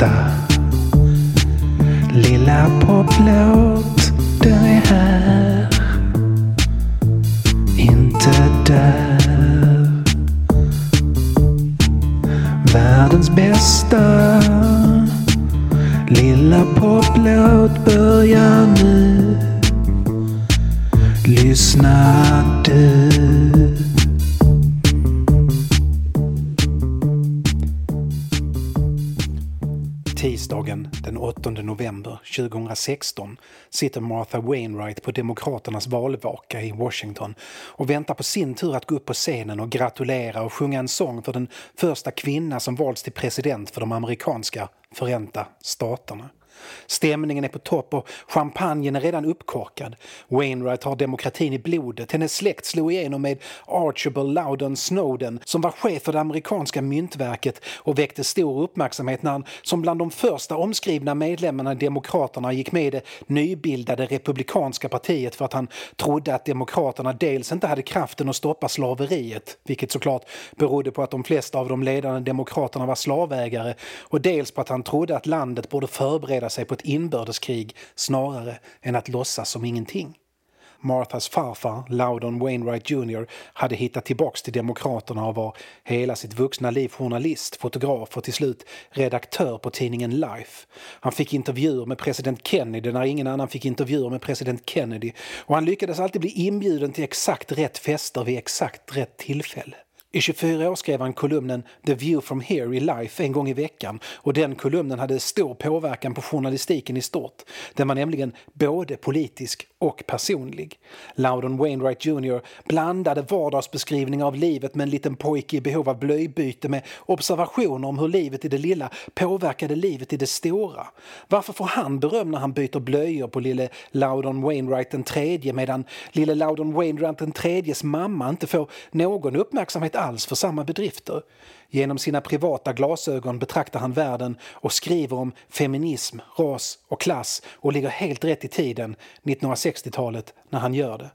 bästa. Lilla poplåt, den är här. Inte där. Världens bästa. Lilla poplåt börjar nu. Lyssna du. Tisdagen den 8 november 2016 sitter Martha Wainwright på Demokraternas valvaka i Washington och väntar på sin tur att gå upp på scenen och gratulera och sjunga en sång för den första kvinna som valts till president för de amerikanska Förenta staterna. Stämningen är på topp och champagnen är redan uppkorkad. Wainwright har demokratin i blodet. Hennes släkt slog igenom med Archibald Loudon Snowden som var chef för det amerikanska myntverket och väckte stor uppmärksamhet när han som bland de första omskrivna medlemmarna i Demokraterna gick med i det nybildade Republikanska partiet för att han trodde att Demokraterna dels inte hade kraften att stoppa slaveriet, vilket såklart berodde på att de flesta av de ledande demokraterna var slavägare, och dels på att han trodde att landet borde förbereda sig på ett inbördeskrig snarare än att låtsas som ingenting. Marthas farfar, Loudon Wainwright Jr, hade hittat tillbaks till Demokraterna och var hela sitt vuxna liv journalist, fotograf och till slut redaktör på tidningen Life. Han fick intervjuer med president Kennedy när ingen annan fick intervjuer med president Kennedy och han lyckades alltid bli inbjuden till exakt rätt fester vid exakt rätt tillfälle. I 24 år skrev han kolumnen The View from Here i Life en gång i veckan och den kolumnen hade stor påverkan på journalistiken i stort. Den var nämligen både politisk och personlig. Loudon Wainwright Jr blandade vardagsbeskrivningar av livet med en liten pojke i behov av blöjbyte med observationer om hur livet i det lilla påverkade livet i det stora. Varför får han beröm när han byter blöjor på lille Loudon Wainwright den tredje medan lille Loudon Wainwright den tredjes mamma inte får någon uppmärksamhet alls för samma bedrifter. Genom sina privata glasögon betraktar han världen och skriver om feminism, ras och klass och ligger helt rätt i tiden, 1960-talet, när han gör det.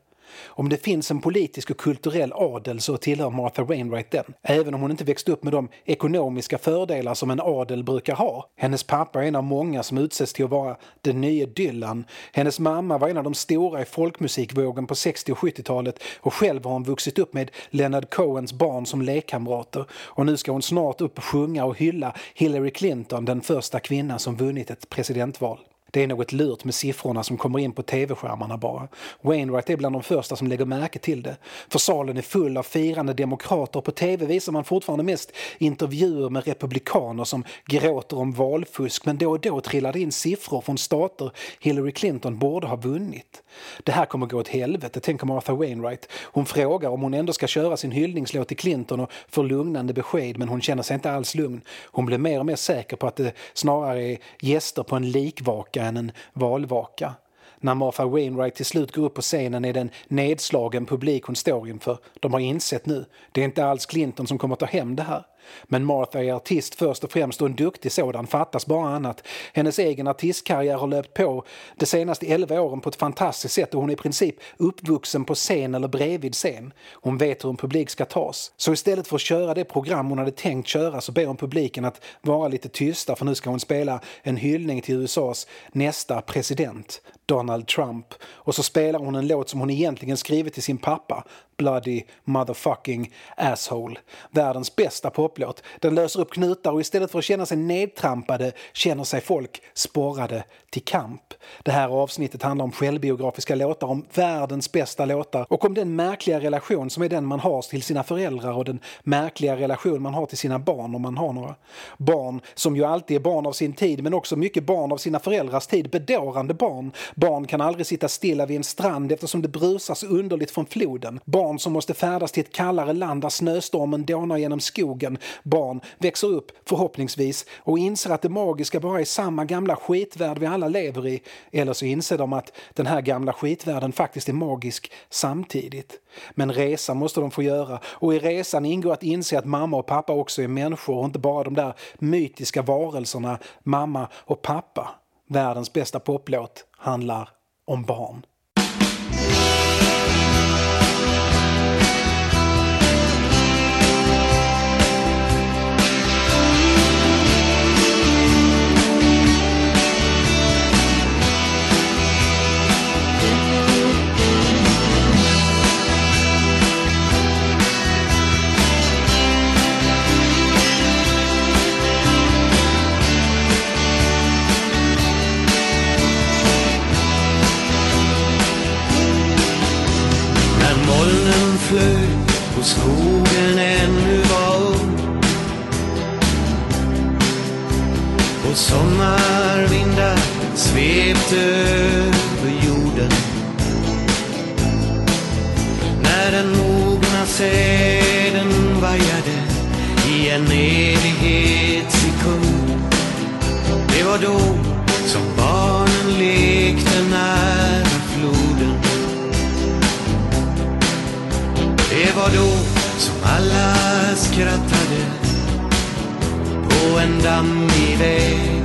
Om det finns en politisk och kulturell adel så tillhör Martha Wainwright den, även om hon inte växt upp med de ekonomiska fördelar som en adel brukar ha. Hennes pappa är en av många som utses till att vara den nya Dylan. Hennes mamma var en av de stora i folkmusikvågen på 60 och 70-talet och själv har hon vuxit upp med Leonard Cohens barn som lekkamrater. Och nu ska hon snart upp och sjunga och hylla Hillary Clinton, den första kvinnan som vunnit ett presidentval. Det är något lurt med siffrorna som kommer in på tv-skärmarna bara. Wainwright är bland de första som lägger märke till det. För salen är full av firande demokrater och på tv visar man fortfarande mest intervjuer med republikaner som gråter om valfusk men då och då trillar det in siffror från stater Hillary Clinton borde ha vunnit. Det här kommer gå åt helvete, tänker Martha Wainwright. Hon frågar om hon ändå ska köra sin hyllningslåt till Clinton och får lugnande besked men hon känner sig inte alls lugn. Hon blir mer och mer säker på att det snarare är gäster på en likvaka än en valvaka. När Martha Wainwright till slut går upp på scenen är det en nedslagen publik hon står inför. De har insett nu, det är inte alls Clinton som kommer ta hem det här. Men Martha är artist först och främst och en duktig sådan, fattas bara annat. Hennes egen artistkarriär har löpt på de senaste 11 åren på ett fantastiskt sätt och hon är i princip uppvuxen på scen eller bredvid scen. Hon vet hur en publik ska tas. Så istället för att köra det program hon hade tänkt köra så ber hon publiken att vara lite tysta för nu ska hon spela en hyllning till USAs nästa president, Donald Trump. Och så spelar hon en låt som hon egentligen skrivit till sin pappa, Bloody motherfucking asshole. Världens bästa poplåt. Den löser upp knutar och istället för att känna sig nedtrampade känner sig folk sporrade till kamp. Det här avsnittet handlar om självbiografiska låtar, om världens bästa låtar och om den märkliga relation som är den man har till sina föräldrar och den märkliga relation man har till sina barn om man har några. Barn som ju alltid är barn av sin tid men också mycket barn av sina föräldrars tid, bedårande barn. Barn kan aldrig sitta stilla vid en strand eftersom det brusar så underligt från floden. Barn som måste färdas till ett kallare land där snöstormen dånar genom skogen. Barn växer upp, förhoppningsvis, och inser att det magiska bara är samma gamla skitvärld vi alla lever i. Eller så inser de att den här gamla skitvärlden faktiskt är magisk samtidigt. Men resa måste de få göra och i resan ingår att inse att mamma och pappa också är människor och inte bara de där mytiska varelserna mamma och pappa. Världens bästa poplåt handlar om barn. molnen flög och skogen ännu var ung. Och sommarvindar svepte över jorden. När den mogna säden vajade i en evighetssekund. Det var då som barnen lekte när skrattade på en dammig väg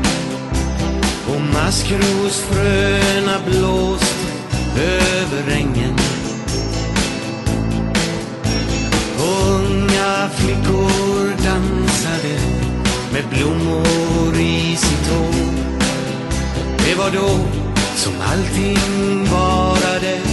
och maskrosfröna blåste över ängen. Unga flickor dansade med blommor i sitt hår. Det var då som allting varade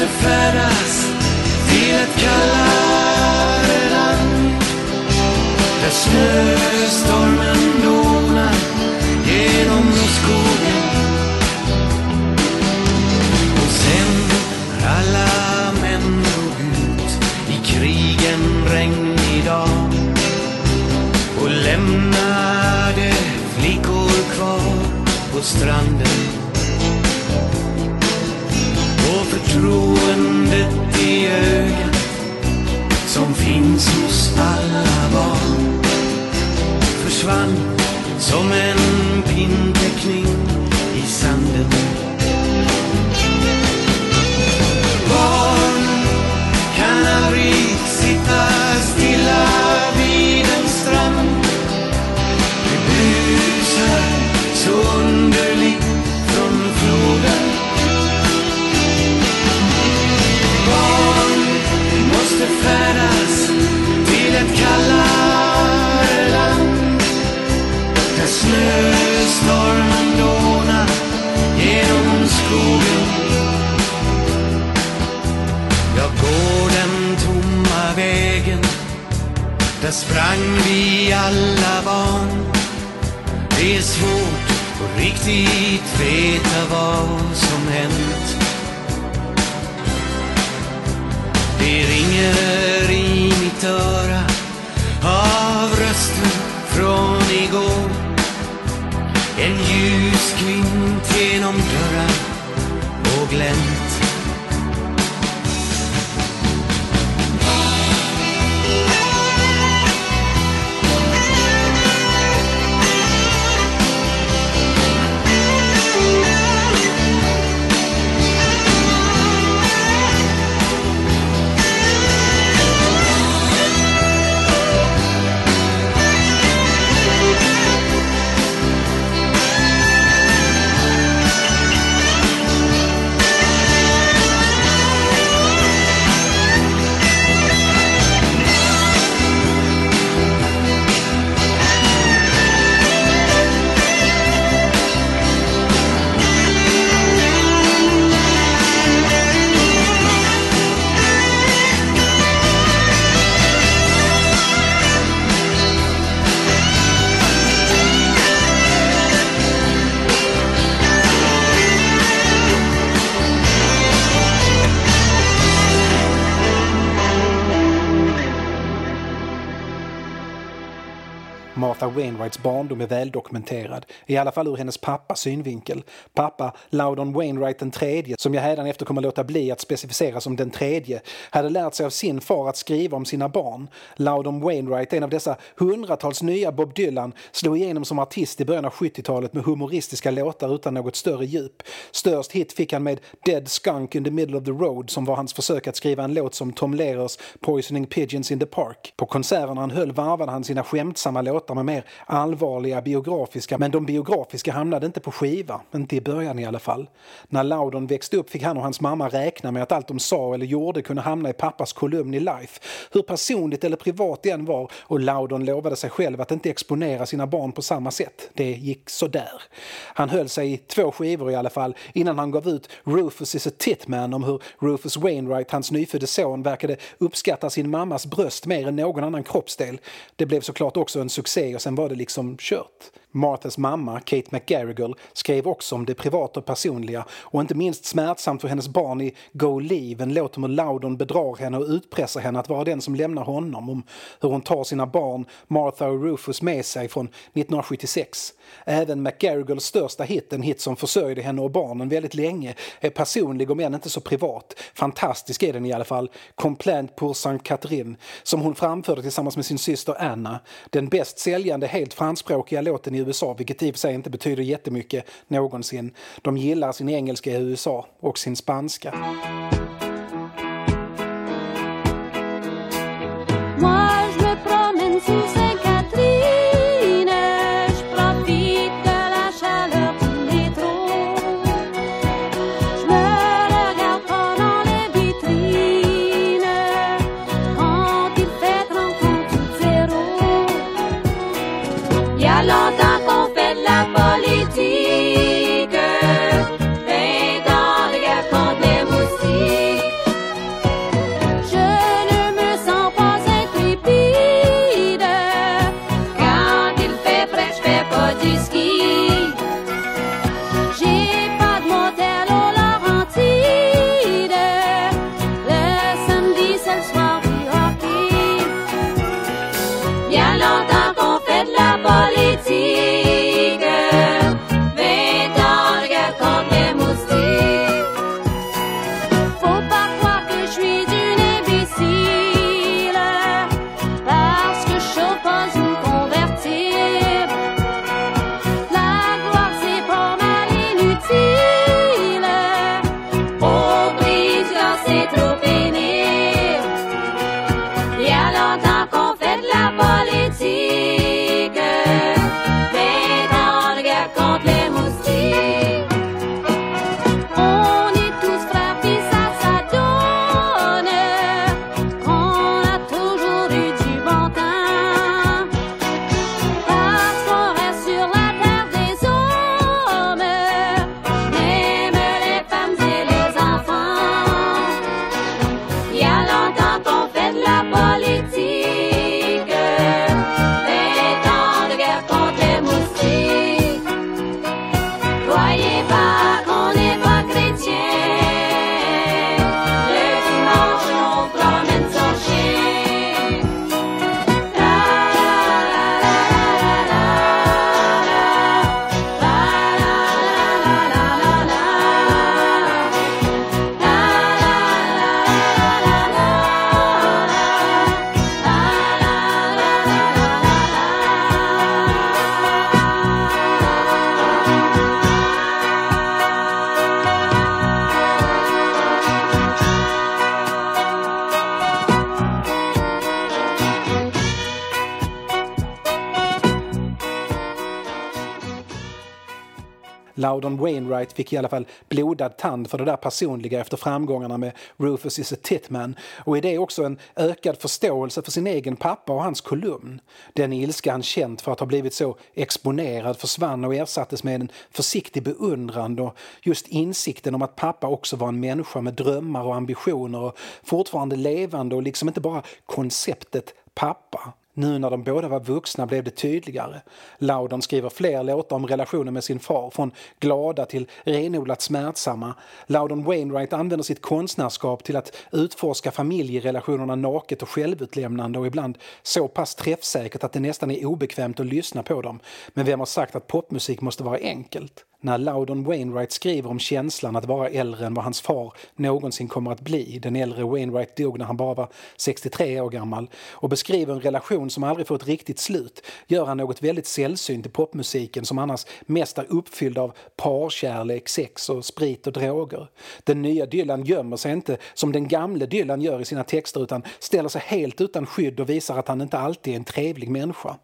måste färdas till ett kallare land. Där snöstormen dånar genom skogen. Och sen när alla män drog ut i krigen regnig dag och lämnade flickor kvar på stranden förtroendet i ögat som finns hos alla barn försvann som en Wainwrights barndom är väldokumenterad, i alla fall ur hennes pappas synvinkel. Pappa, Loudon Wainwright den tredje, som jag hädanefter kommer låta bli att specificera som den tredje, hade lärt sig av sin far att skriva om sina barn. Loudon Wainwright, en av dessa hundratals nya Bob Dylan, slog igenom som artist i början av 70-talet med humoristiska låtar utan något större djup. Störst hit fick han med Dead Skunk in the middle of the road som var hans försök att skriva en låt som Tom Lehrers Poisoning Pigeons in the Park. På konserterna han höll varvade han sina skämtsamma låtar låtar med mer allvarliga biografiska, men de biografiska hamnade inte på skiva, inte i början i alla fall. När Loudon växte upp fick han och hans mamma räkna med att allt de sa eller gjorde kunde hamna i pappas kolumn i Life, hur personligt eller privat det än var, och Loudon lovade sig själv att inte exponera sina barn på samma sätt. Det gick sådär. Han höll sig i två skivor i alla fall innan han gav ut Rufus is a Titman om hur Rufus Wainwright, hans nyfödde son, verkade uppskatta sin mammas bröst mer än någon annan kroppsdel. Det blev såklart också en succé och sen var det liksom kört. Marthas mamma, Kate McGarrigle, skrev också om det privata och personliga och inte minst smärtsamt för hennes barn i Go Leave, en låt om hur Loudon bedrar henne och utpressar henne att vara den som lämnar honom, om hur hon tar sina barn, Martha och Rufus, med sig från 1976. Även McGarrigles största hit, en hit som försörjde henne och barnen väldigt länge, är personlig om än inte så privat. Fantastisk är den i alla fall, Complaint pour Saint Catherine, som hon framförde tillsammans med sin syster Anna. Den bäst säljande helt franskspråkiga låten i USA, vilket i och för sig inte betyder jättemycket någonsin. De gillar sin engelska i USA och sin spanska. Moi, je me Loudon Wainwright fick i alla fall blodad tand för det där personliga efter framgångarna med Rufus is a Titman och i det också en ökad förståelse för sin egen pappa och hans kolumn. Den ilska han känt för att ha blivit så exponerad försvann och ersattes med en försiktig beundran och just insikten om att pappa också var en människa med drömmar och ambitioner och fortfarande levande och liksom inte bara konceptet pappa. Nu när de båda var vuxna blev det tydligare. Loudon skriver fler låtar om relationen med sin far, från glada till renodlat smärtsamma. Loudon Wainwright använder sitt konstnärskap till att utforska familjerelationerna naket och självutlämnande och ibland så pass träffsäkert att det nästan är obekvämt att lyssna på dem. Men vem har sagt att popmusik måste vara enkelt? När Loudon Wainwright skriver om känslan att vara äldre än vad hans far någonsin kommer att bli, den äldre Wainwright dog när han bara var 63 år gammal, och beskriver en relation som aldrig får ett riktigt slut, gör han något väldigt sällsynt i popmusiken som annars mest är uppfylld av parkärlek, sex och sprit och droger. Den nya Dylan gömmer sig inte som den gamle Dylan gör i sina texter utan ställer sig helt utan skydd och visar att han inte alltid är en trevlig människa.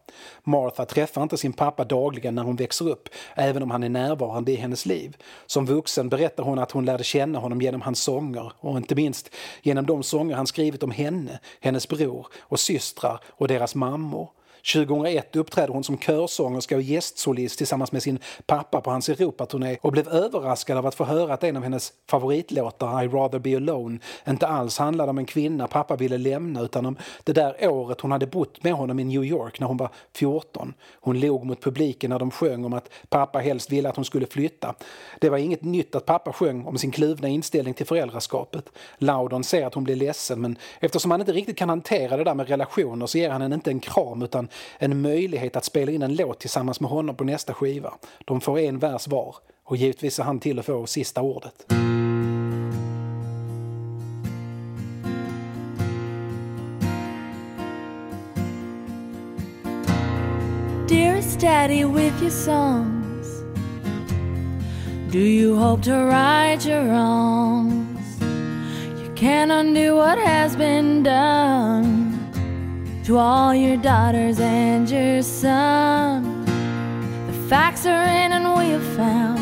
Martha träffar inte sin pappa dagligen när hon växer upp, även om han är närvarande i hennes liv. Som vuxen berättar hon att hon lärde känna honom genom hans sånger och inte minst genom de sånger han skrivit om henne, hennes bror och systrar och deras mammor. 2001 uppträdde hon som körsångerska och gästsolist tillsammans med sin pappa på hans Europaturné och blev överraskad av att få höra att en av hennes favoritlåtar, I rather be alone, inte alls handlade om en kvinna pappa ville lämna utan om det där året hon hade bott med honom i New York när hon var 14. Hon log mot publiken när de sjöng om att pappa helst ville att hon skulle flytta. Det var inget nytt att pappa sjöng om sin kluvna inställning till föräldraskapet. Loudon ser att hon blir ledsen men eftersom han inte riktigt kan hantera det där med relationer så ger han henne inte en kram utan en möjlighet att spela in en låt tillsammans med honom på nästa skiva. De får en vers var och givetvis är han till att få sista ordet. Dearest Daddy, with your songs, do you hope to right your wrongs? You can't undo what has been done to all your daughters and your son. The facts are in, and we have found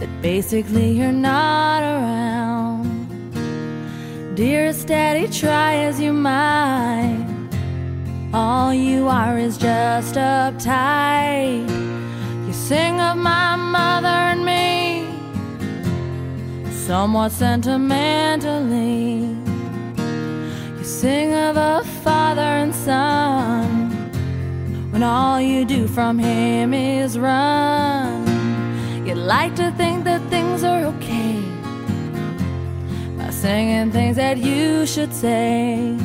that basically you're not around. Dearest Daddy, try as you might. All you are is just uptight. You sing of my mother and me, somewhat sentimentally. Sing of a father and son, when all you do from him is run. You'd like to think that things are okay by singing things that you should say.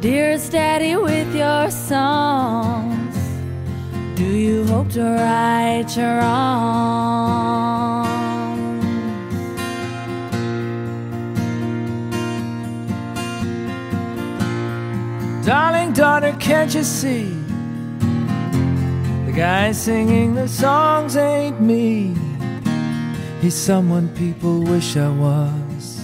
Dearest Daddy, with your songs, do you hope to right your wrongs? Darling daughter, can't you see? The guy singing the songs ain't me. He's someone people wish I was.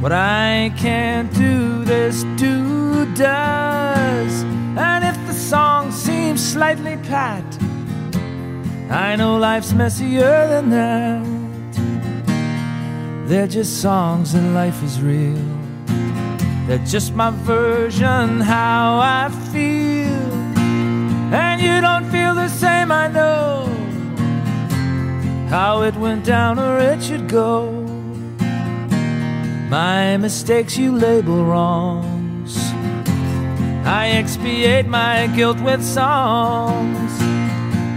What I can't do, this dude does. And if the song seems slightly pat, I know life's messier than that. They're just songs and life is real. They're just my version, how I feel. And you don't feel the same, I know. How it went down or it should go. My mistakes you label wrongs. I expiate my guilt with songs.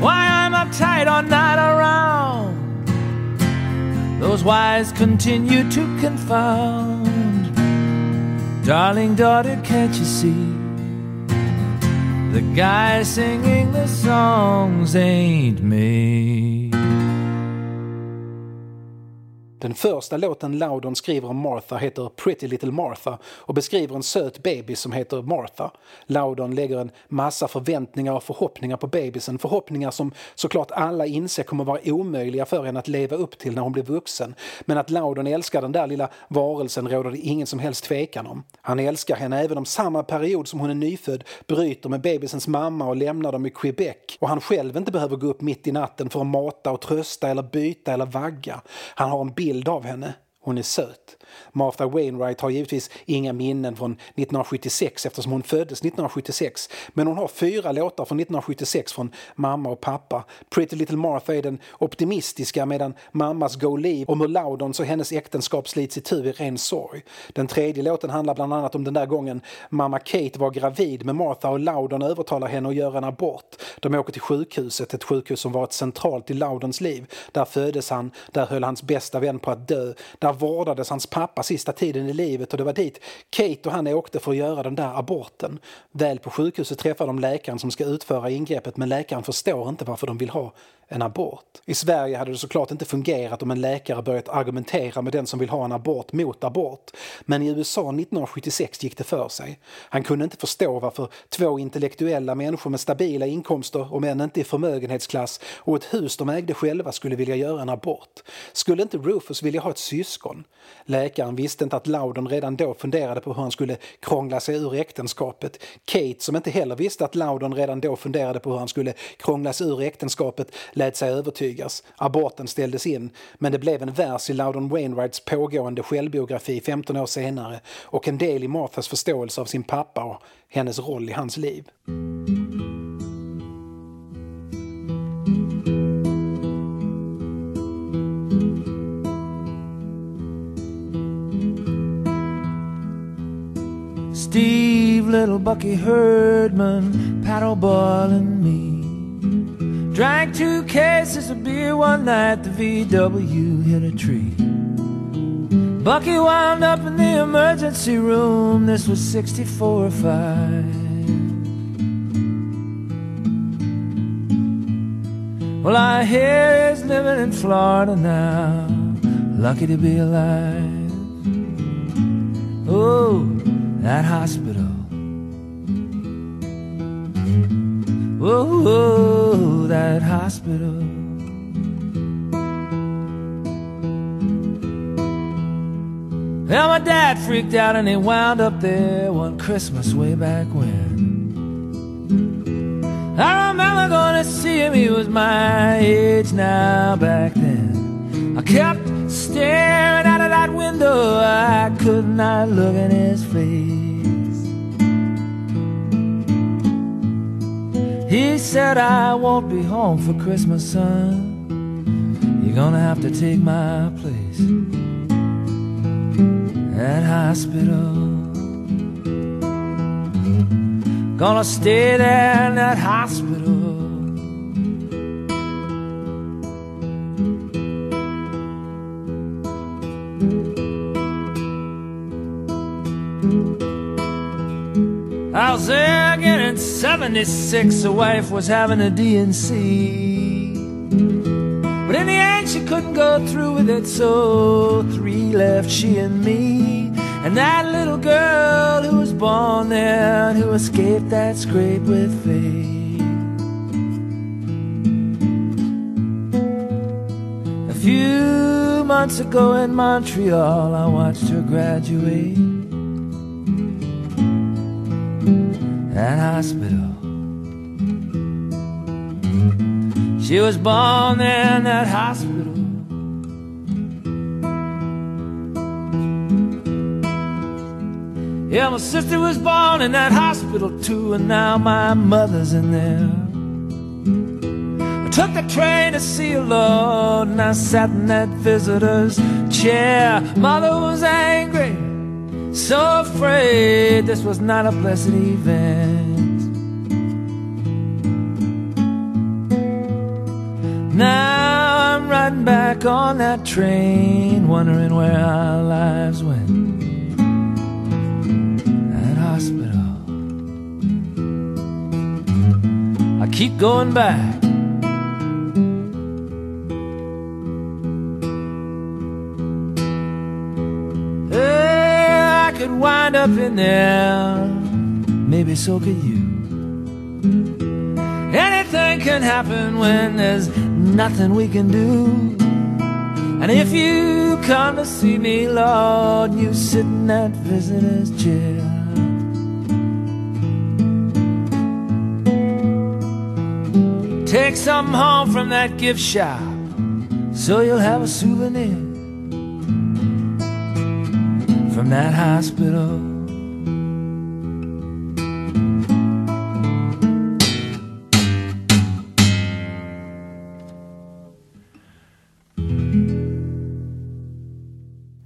Why I'm uptight or not around. Those whys continue to confound. Darling daughter, can't you see? The guy singing the songs ain't me. Den första låten Loudon skriver om Martha heter Pretty Little Martha och beskriver en söt bebis som heter Martha. Loudon lägger en massa förväntningar och förhoppningar på bebisen, förhoppningar som såklart alla inser kommer vara omöjliga för henne att leva upp till när hon blir vuxen. Men att Loudon älskar den där lilla varelsen råder det ingen som helst tvekan om. Han älskar henne även om samma period som hon är nyfödd bryter med bebisens mamma och lämnar dem i Quebec och han själv inte behöver gå upp mitt i natten för att mata och trösta eller byta eller vagga. Han har en bild av henne. Hon är söt. Martha Wainwright har givetvis inga minnen från 1976 eftersom hon föddes 1976. Men hon har fyra låtar från 1976 från mamma och pappa. Pretty Little Martha är den optimistiska medan mammas Go Leave om hur Laudons och hennes äktenskap slits itu i ren sorg. Den tredje låten handlar bland annat om den där gången mamma Kate var gravid med Martha och Loudon övertalar henne att göra en abort. De åker till sjukhuset, ett sjukhus som varit centralt i Loudons liv. Där föddes han, där höll hans bästa vän på att dö, där vårdades hans pappa sista tiden i livet och det var dit Kate och han åkte för att göra den där aborten. Väl på sjukhuset träffar de läkaren som ska utföra ingreppet men läkaren förstår inte varför de vill ha en abort. I Sverige hade det såklart inte fungerat om en läkare börjat argumentera med den som vill ha en abort mot abort. Men i USA 1976 gick det för sig. Han kunde inte förstå varför två intellektuella människor med stabila inkomster, om än inte i förmögenhetsklass, och ett hus de ägde själva skulle vilja göra en abort. Skulle inte Rufus vilja ha ett syskon? Läkaren visste inte att Loudon redan då funderade på hur han skulle krångla sig ur äktenskapet. Kate, som inte heller visste att Loudon redan då funderade på hur han skulle krångla sig ur äktenskapet, lät sig övertygas. Aborten ställdes in, men det blev en vers i Loudon Wainwrights pågående självbiografi 15 år senare och en del i Marthas förståelse av sin pappa och hennes roll i hans liv. Steve, little Bucky Herdman, paddle boiling me. Drank two cases of beer one night, the VW hit a tree. Bucky wound up in the emergency room, this was 64 or 5. Well, I hear he's living in Florida now, lucky to be alive. Oh, that hospital. Oh, that hospital. Well, my dad freaked out and he wound up there one Christmas way back when. I remember going to see him, he was my age now back then. I kept staring out of that window, I could not look in his face. He said, I won't be home for Christmas, son. You're gonna have to take my place. at hospital. Gonna stay there in that hospital. I again in 76. The wife was having a DNC. But in the end, she couldn't go through with it, so three left she and me. And that little girl who was born there and who escaped that scrape with fate. A few months ago in Montreal, I watched her graduate. That hospital. She was born in that hospital. Yeah, my sister was born in that hospital too, and now my mother's in there. I took the train to see her, Lord, and I sat in that visitor's chair. Mother was angry, so afraid this was not a blessed event. Now I'm riding back on that train, wondering where our lives went. That hospital. I keep going back. Could wind up in there. Maybe so could you. Anything can happen when there's nothing we can do. And if you come to see me, Lord, you sit in that visitor's chair. Take something home from that gift shop so you'll have a souvenir from that hospital.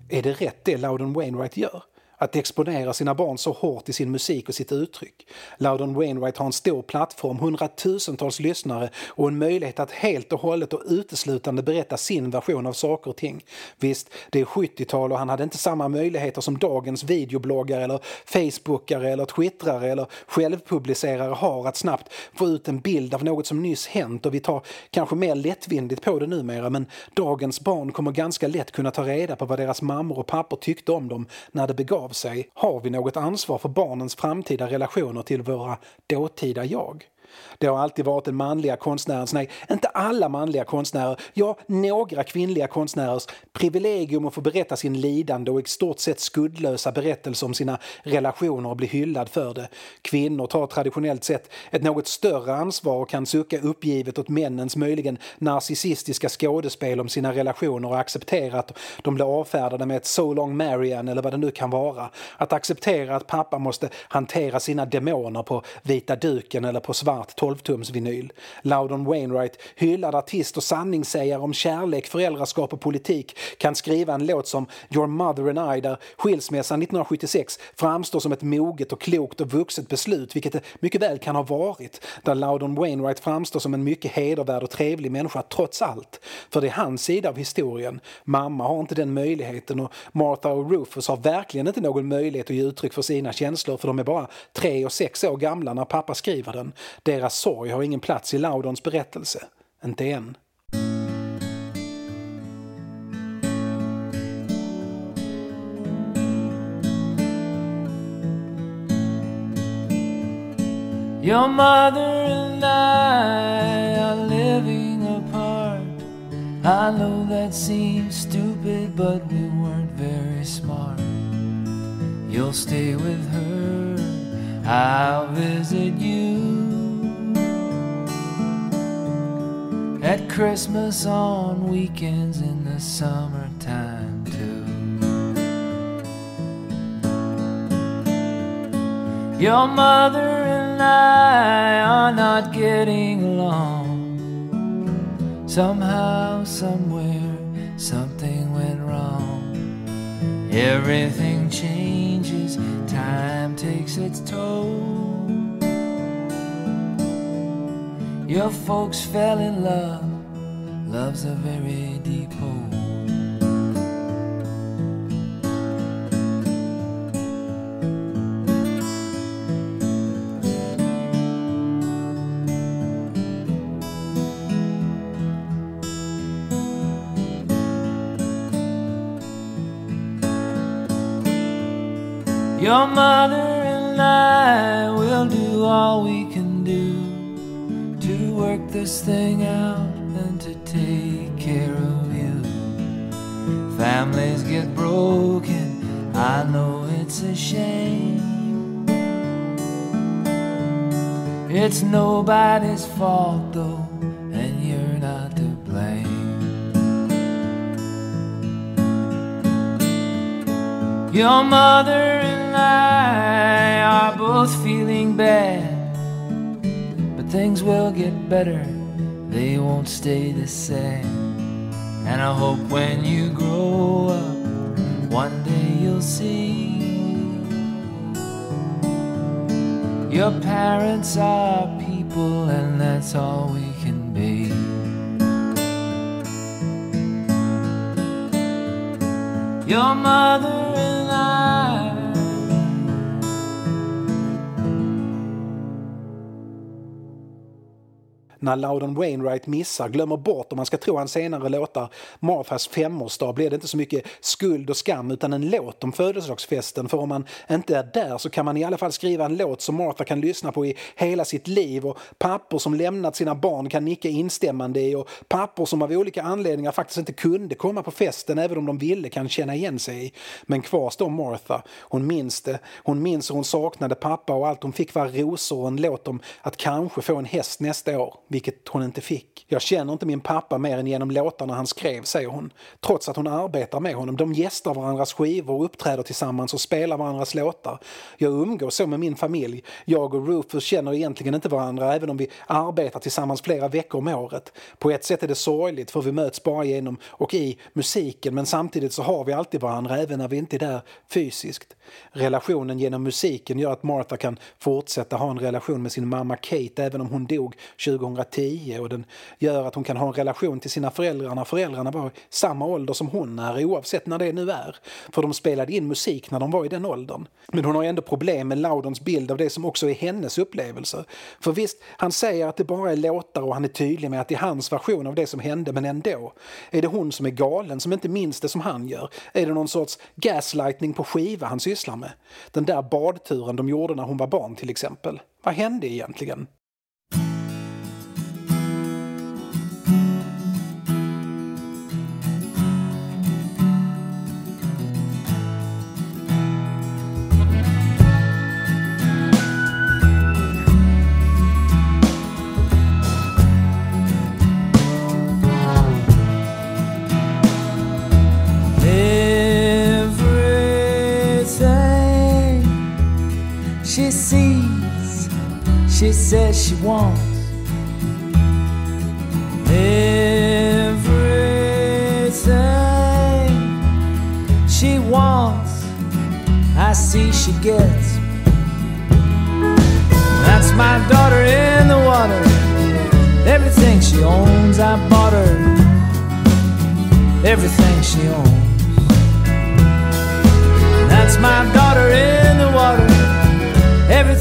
Är det rätt det Loudon Wainwright gör? Att exponera sina barn så hårt i sin musik och sitt uttryck. Loudon Wainwright har en stor plattform, hundratusentals lyssnare och en möjlighet att helt och hållet och uteslutande berätta sin version av saker och ting. Visst, det är 70-tal och han hade inte samma möjligheter som dagens videobloggare eller facebookare eller twittrare eller självpublicerare har att snabbt få ut en bild av något som nyss hänt och vi tar kanske mer lättvindigt på det numera men dagens barn kommer ganska lätt kunna ta reda på vad deras mammor och pappor tyckte om dem när det begav sig. Har vi något ansvar för barnens framtida relationer till våra dåtida jag? Det har alltid varit den manliga konstnärens, nej, inte alla manliga konstnärer, ja, några kvinnliga konstnärers privilegium att få berätta sin lidande och i stort sett skuldlösa berättelse om sina relationer och bli hyllad för det. Kvinnor tar traditionellt sett ett något större ansvar och kan sucka uppgivet åt männens möjligen narcissistiska skådespel om sina relationer och acceptera att de blir avfärdade med ett so long Marian eller vad det nu kan vara. Att acceptera att pappa måste hantera sina demoner på vita duken eller på svart 12-tums vinyl. Loudon Wainwright, hyllad artist och sanningssägare om kärlek, föräldraskap och politik, kan skriva en låt som Your Mother and I där skilsmässan 1976 framstår som ett moget och klokt och vuxet beslut, vilket det mycket väl kan ha varit. Där Loudon Wainwright framstår som en mycket hedervärd och trevlig människa trots allt. För det är hans sida av historien. Mamma har inte den möjligheten och Martha och Rufus har verkligen inte någon möjlighet att ge uttryck för sina känslor för de är bara tre och sex år gamla när pappa skriver den. Deras sorg har ingen plats i Laudons berättelse. Inte än. Your mother and I are living apart. I know that seems stupid, but we weren't very smart. You'll stay with her, I'll visit you. At Christmas on weekends in the summertime, too. Your mother and I are not getting along. Somehow, somewhere, something went wrong. Everything changes, time takes its toll. Your folks fell in love, love's a very deep hole. Your mother and I will do all we this thing out and to take care of you. Families get broken, I know it's a shame. It's nobody's fault though, and you're not to blame. Your mother and I are both feeling bad, but things will get better, they won't stay the same. And I hope when you grow up, one day you'll see your parents are people, and that's all we can be. Your mother När Loudon Wainwright missar, glömmer bort om man ska tro hans senare låtar Marthas femårsdag blir det inte så mycket skuld och skam utan en låt om födelsedagsfesten. För om man inte är där så kan man i alla fall skriva en låt som Martha kan lyssna på i hela sitt liv och pappor som lämnat sina barn kan nicka instämmande i och pappor som av olika anledningar faktiskt inte kunde komma på festen även om de ville kan känna igen sig i. Men kvar står Martha. Hon minns det. Hon minns hur hon saknade pappa och allt hon fick var rosor och en låt om att kanske få en häst nästa år. Vilket hon inte fick. Jag känner inte min pappa mer än genom låtarna han skrev, säger hon. Trots att hon arbetar med honom. De gästar varandras skivor, uppträder tillsammans och spelar varandras låtar. Jag umgås så med min familj. Jag och Rufus känner egentligen inte varandra även om vi arbetar tillsammans flera veckor om året. På ett sätt är det sorgligt för vi möts bara genom och i musiken men samtidigt så har vi alltid varandra även när vi inte är där fysiskt. Relationen genom musiken gör att Martha kan fortsätta ha en relation med sin mamma Kate även om hon dog 2010 och den gör att hon kan ha en relation till sina föräldrar när föräldrarna var i samma ålder som hon är oavsett när det nu är. För de spelade in musik när de var i den åldern. Men hon har ändå problem med Loudons bild av det som också är hennes upplevelser. För visst, han säger att det bara är låtar och han är tydlig med att det är hans version av det som hände men ändå. Är det hon som är galen som inte minns det som han gör? Är det någon sorts gaslightning på skiva han sysslar med? Den där badturen de gjorde när hon var barn till exempel. Vad hände egentligen? She says she wants. Everything she wants, I see she gets. That's my daughter in the water. Everything she owns, I bought her. Everything she owns. That's my daughter in the water. Everything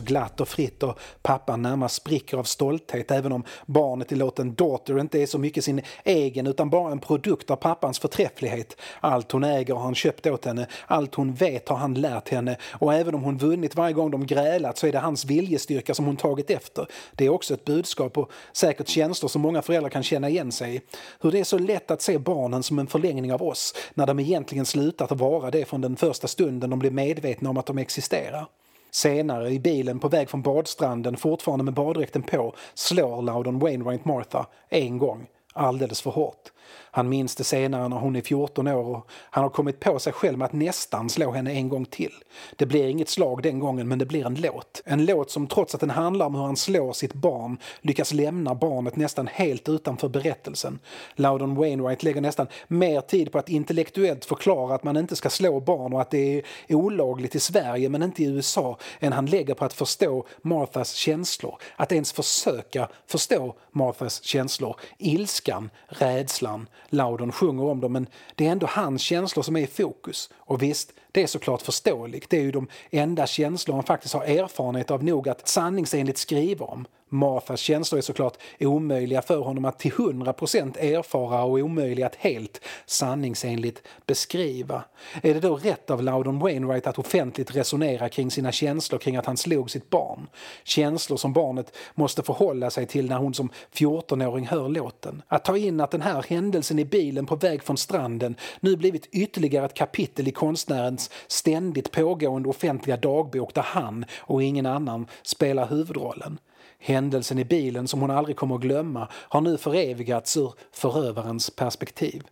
så glatt och fritt och pappan närmast spricker av stolthet även om barnet i låten Daughter inte är så mycket sin egen utan bara en produkt av pappans förträfflighet. Allt hon äger har han köpt åt henne, allt hon vet har han lärt henne och även om hon vunnit varje gång de grälat så är det hans viljestyrka som hon tagit efter. Det är också ett budskap och säkert känslor som många föräldrar kan känna igen sig i. Hur det är så lätt att se barnen som en förlängning av oss när de egentligen slutat att vara det från den första stunden de blir medvetna om att de existerar. Senare i bilen på väg från badstranden, fortfarande med baddräkten på, slår Loudon Wainwright Martha en gång, alldeles för hårt. Han minns det senare när hon är 14 år och han har kommit på sig själv med att nästan slå henne en gång till. Det blir inget slag den gången men det blir en låt. En låt som trots att den handlar om hur han slår sitt barn lyckas lämna barnet nästan helt utanför berättelsen. Loudon Wainwright lägger nästan mer tid på att intellektuellt förklara att man inte ska slå barn och att det är olagligt i Sverige men inte i USA än han lägger på att förstå Marthas känslor. Att ens försöka förstå Marthas känslor. Ilskan, rädslan, Laudon sjunger om dem men det är ändå hans känslor som är i fokus. Och visst, det är såklart förståeligt. Det är ju de enda känslor han faktiskt har erfarenhet av nog att sanningsenligt skriva om. Marthas känslor är såklart omöjliga för honom att till 100% erfara och omöjliga att helt sanningsenligt beskriva. Är det då rätt av Loudon Wainwright att offentligt resonera kring sina känslor kring att han slog sitt barn? Känslor som barnet måste förhålla sig till när hon som 14-åring hör låten. Att ta in att den här händelsen i bilen på väg från stranden nu blivit ytterligare ett kapitel i konstnären konstnärens ständigt pågående offentliga dagbok där han och ingen annan spelar huvudrollen. Händelsen i bilen som hon aldrig kommer att glömma har nu förevigats ur förövarens perspektiv.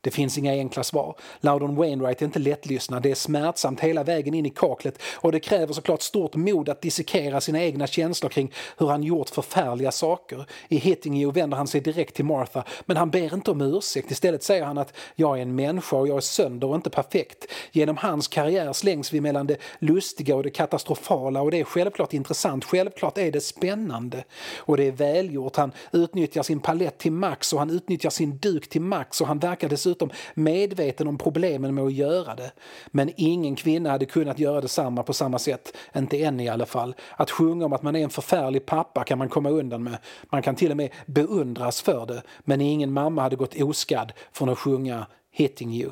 Det finns inga enkla svar. Loudon Wainwright är inte lättlyssnad, det är smärtsamt hela vägen in i kaklet och det kräver såklart stort mod att dissekera sina egna känslor kring hur han gjort förfärliga saker. I Hitting You vänder han sig direkt till Martha, men han ber inte om ursäkt. Istället säger han att jag är en människa och jag är sönder och inte perfekt. Genom hans karriär slängs vi mellan det lustiga och det katastrofala och det är självklart intressant, självklart är det spännande. Och det är välgjort, han utnyttjar sin palett till max och han utnyttjar sin duk till max och han verkar dessutom dessutom medveten om problemen med att göra det. Men ingen kvinna hade kunnat göra detsamma på samma sätt, inte än i alla fall. Att sjunga om att man är en förfärlig pappa kan man komma undan med. Man kan till och med beundras för det. Men ingen mamma hade gått oskadd från att sjunga Hitting You.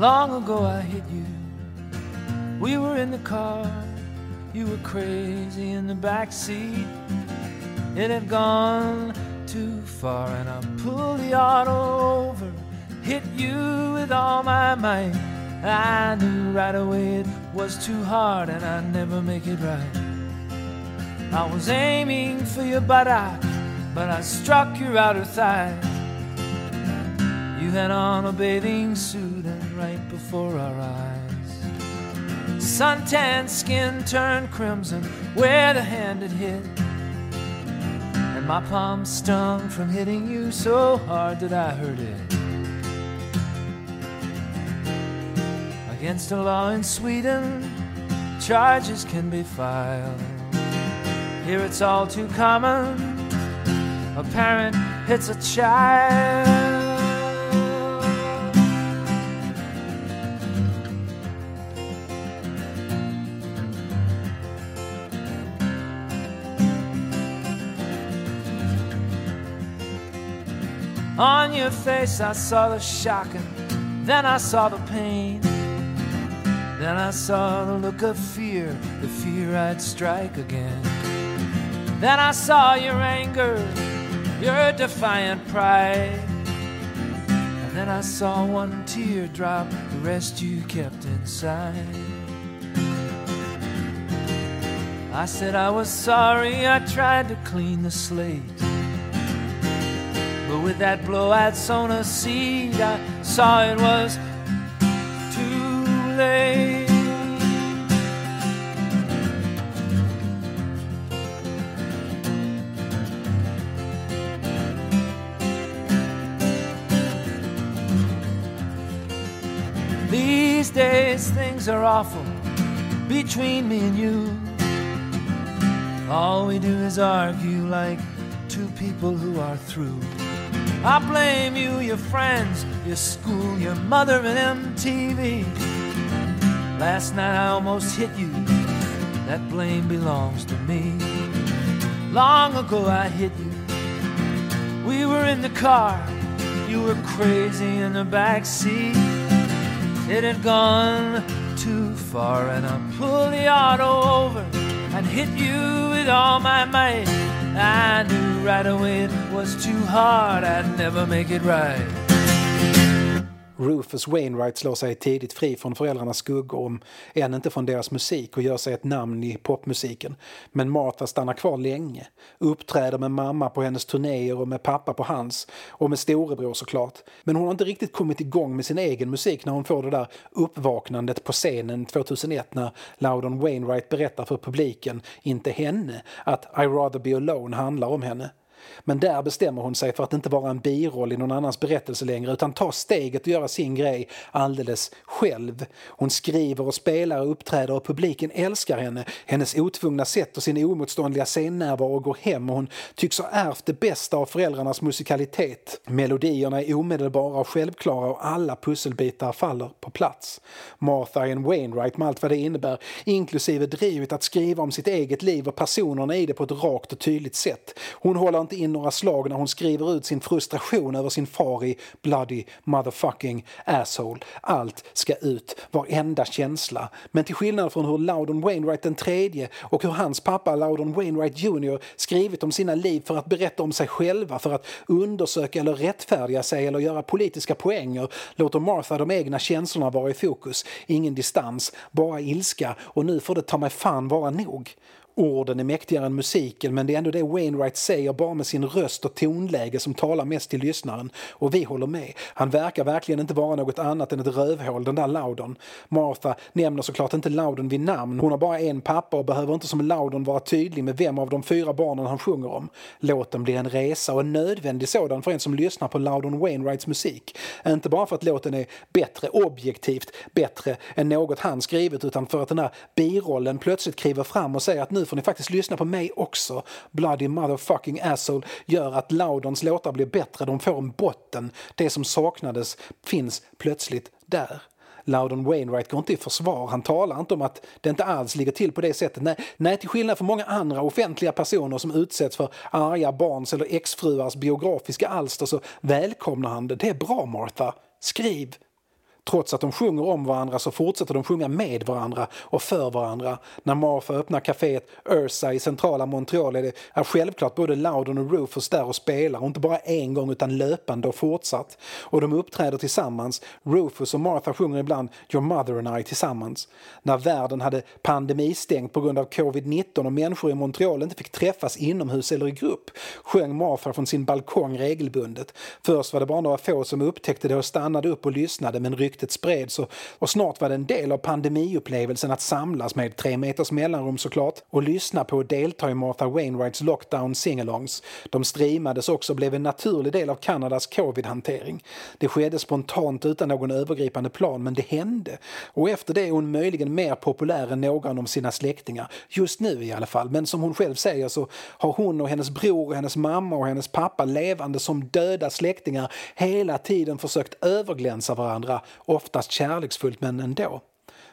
Long ago I hit you. We were in the car. You were crazy in the back seat. It had gone too far, and I pulled the auto over. Hit you with all my might. I knew right away it was too hard, and I'd never make it right. I was aiming for your buttock, but I struck your outer thigh. You had on a bathing suit and right before our eyes. Suntan skin turned crimson where the hand had hit. And my palm stung from hitting you so hard that I hurt it. Against a law in Sweden, charges can be filed. Here it's all too common. A parent hits a child. On your face, I saw the shock, and then I saw the pain. Then I saw the look of fear, the fear I'd strike again. Then I saw your anger, your defiant pride. And then I saw one tear drop, the rest you kept inside. I said I was sorry, I tried to clean the slate. With that blow I'd sown seed, I saw it was too late. These days things are awful between me and you. All we do is argue like two people who are through. I blame you, your friends, your school, your mother, and MTV. Last night I almost hit you. That blame belongs to me. Long ago I hit you. We were in the car. You were crazy in the back seat. it had gone too far, and I pulled the auto over and hit you with all my might. I knew right away it was too hard, I'd never make it right. Rufus Wainwright slår sig tidigt fri från föräldrarnas skuggor, om än inte från deras musik och gör sig ett namn i popmusiken. Men Martha stannar kvar länge, uppträder med mamma på hennes turnéer och med pappa på hans, och med storebror såklart. Men hon har inte riktigt kommit igång med sin egen musik när hon får det där uppvaknandet på scenen 2001 när Loudon Wainwright berättar för publiken, inte henne, att I rather be alone handlar om henne. Men där bestämmer hon sig för att inte vara en biroll i någon annans berättelse längre utan ta steget och göra sin grej alldeles själv. Hon skriver och spelar och uppträder och publiken älskar henne, hennes otvungna sätt och sin omotståndliga scennärvaro går hem och hon tycks ha ärvt det bästa av föräldrarnas musikalitet. Melodierna är omedelbara och självklara och alla pusselbitar faller på plats. Martha and Wainwright med allt vad det innebär, inklusive drivet att skriva om sitt eget liv och personerna i det på ett rakt och tydligt sätt. Hon håller inte in några slag när hon skriver ut sin frustration över sin far i Bloody motherfucking asshole. Allt ska ut, varenda känsla. Men till skillnad från hur Loudon Wainwright den tredje och hur hans pappa Loudon Wainwright Jr skrivit om sina liv för att berätta om sig själva, för att undersöka eller rättfärdiga sig eller göra politiska poänger låter Martha de egna känslorna vara i fokus. Ingen distans, bara ilska och nu får det ta mig fan vara nog. Orden är mäktigare än musiken men det är ändå det Wainwright säger bara med sin röst och tonläge som talar mest till lyssnaren. Och vi håller med. Han verkar verkligen inte vara något annat än ett rövhål den där Loudon. Martha nämner såklart inte Loudon vid namn. Hon har bara en pappa och behöver inte som Loudon vara tydlig med vem av de fyra barnen han sjunger om. Låten blir en resa och en nödvändig sådan för en som lyssnar på Loudon Wainwrights musik. Inte bara för att låten är bättre objektivt, bättre än något han skrivit utan för att den här birollen plötsligt kliver fram och säger att nu nu får ni faktiskt lyssna på mig också. Bloody motherfucking asshole gör att Loudons låtar blir bättre, de får en botten. Det som saknades finns plötsligt där. Loudon Wainwright går inte i försvar. Han talar inte om att det inte alls ligger till på det sättet. Nej, nej, till skillnad från många andra offentliga personer som utsätts för arga barns eller exfruars biografiska alster så välkomnar han det. Det är bra Martha. Skriv, Trots att de sjunger om varandra så fortsätter de sjunga med varandra och för varandra. När Martha öppnar kaféet Ursa i centrala Montreal är det är självklart både Loudon och Rufus där och spelar, och inte bara en gång utan löpande och fortsatt. Och de uppträder tillsammans. Rufus och Martha sjunger ibland Your mother and I tillsammans. När världen hade pandemistängt på grund av covid-19 och människor i Montreal inte fick träffas inomhus eller i grupp sjöng Martha från sin balkong regelbundet. Först var det bara några få som upptäckte det och stannade upp och lyssnade men ryktet spreds och, och snart var det en del av pandemiupplevelsen att samlas med tre meters mellanrum såklart och lyssna på och delta i Martha Wainwrights lockdown singalongs. De streamades också och blev en naturlig del av Kanadas covid-hantering. Det skedde spontant utan någon övergripande plan men det hände. Och efter det är hon möjligen mer populär än någon av sina släktingar. Just nu i alla fall. Men som hon själv säger så har hon och hennes bror och hennes mamma och hennes pappa levande som döda släktingar hela tiden försökt överglänsa varandra oftast kärleksfullt men ändå.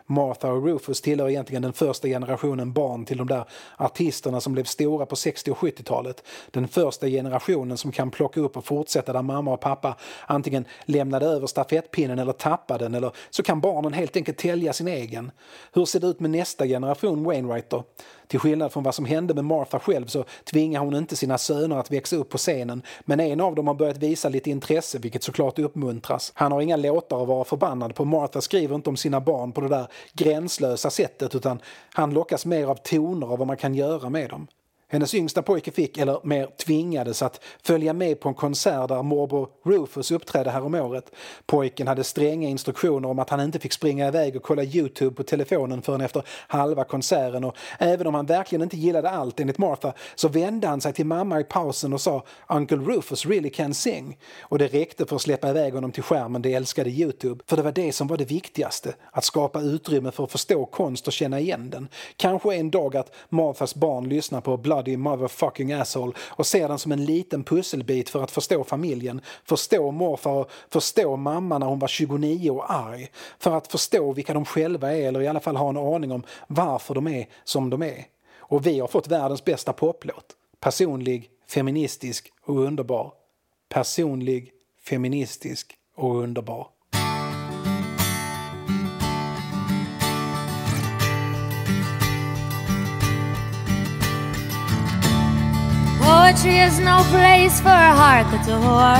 Martha och Rufus tillhör egentligen den första generationen barn till de där artisterna som blev stora på 60 och 70-talet. Den första generationen som kan plocka upp och fortsätta där mamma och pappa antingen lämnade över stafettpinnen eller tappade den eller så kan barnen helt enkelt tälja sin egen. Hur ser det ut med nästa generation Wainwright då? Till skillnad från vad som hände med Martha själv så tvingar hon inte sina söner att växa upp på scenen men en av dem har börjat visa lite intresse vilket såklart uppmuntras. Han har inga låtar att vara förbannad på. Martha skriver inte om sina barn på det där gränslösa sättet utan han lockas mer av toner och vad man kan göra med dem. Hennes yngsta pojke fick, eller mer tvingades, att följa med på en konsert där morbror Rufus uppträdde häromåret. Pojken hade stränga instruktioner om att han inte fick springa iväg och kolla Youtube på telefonen förrän efter halva konserten och även om han verkligen inte gillade allt enligt Martha så vände han sig till mamma i pausen och sa “Uncle Rufus really can sing” och det räckte för att släppa iväg honom till skärmen det älskade Youtube. För det var det som var det viktigaste, att skapa utrymme för att förstå konst och känna igen den. Kanske en dag att Marthas barn lyssnar på bloody motherfucking asshole och ser den som en liten pusselbit för att förstå familjen, förstå morfar och förstå mamma när hon var 29 och arg. För att förstå vilka de själva är eller i alla fall ha en aning om varför de är som de är. Och vi har fått världens bästa poplåt. Personlig, feministisk och underbar. Personlig, feministisk och underbar. Poetry is no place for a heart that's a whore.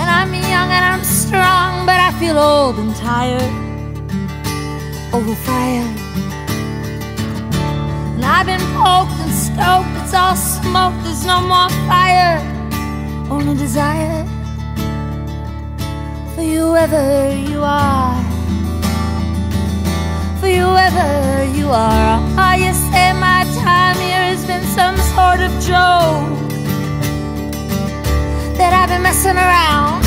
And I'm young and I'm strong, but I feel old and tired. Overfired. And I've been poked and stoked, it's all smoke, there's no more fire. Only desire for you wherever you are. For you wherever you are. Oh, you say my time here has been some sort of joke. That I've been messing around.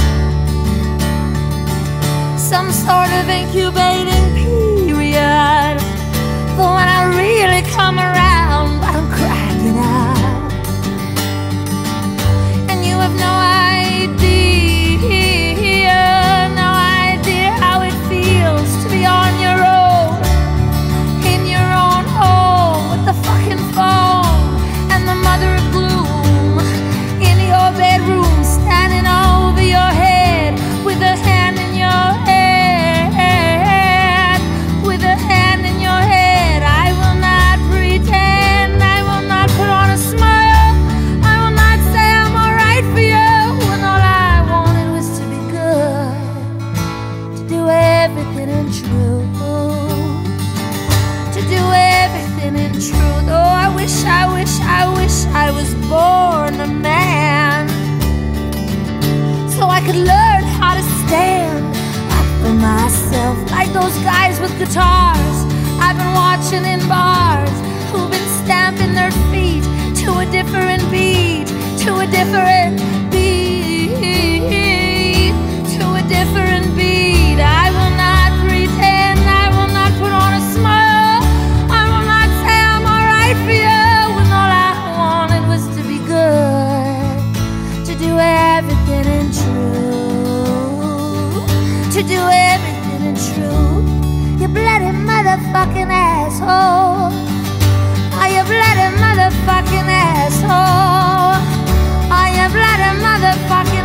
Some sort of incubating period. But when I really come around, I'm cracking out. And you have no idea, so I could learn how to stand up for myself, like those guys with guitars I've been watching in bars who've been stamping their feet to a different beat, to a different beat, to a different beat. Bloody motherfucking asshole. Are you bloody motherfucking asshole? Are you bloody motherfucking